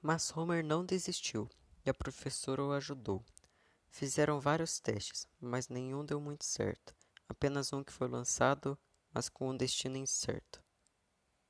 Mas Homer não desistiu, e a professora o ajudou. Fizeram vários testes, mas nenhum deu muito certo. Apenas um que foi lançado, mas com um destino incerto.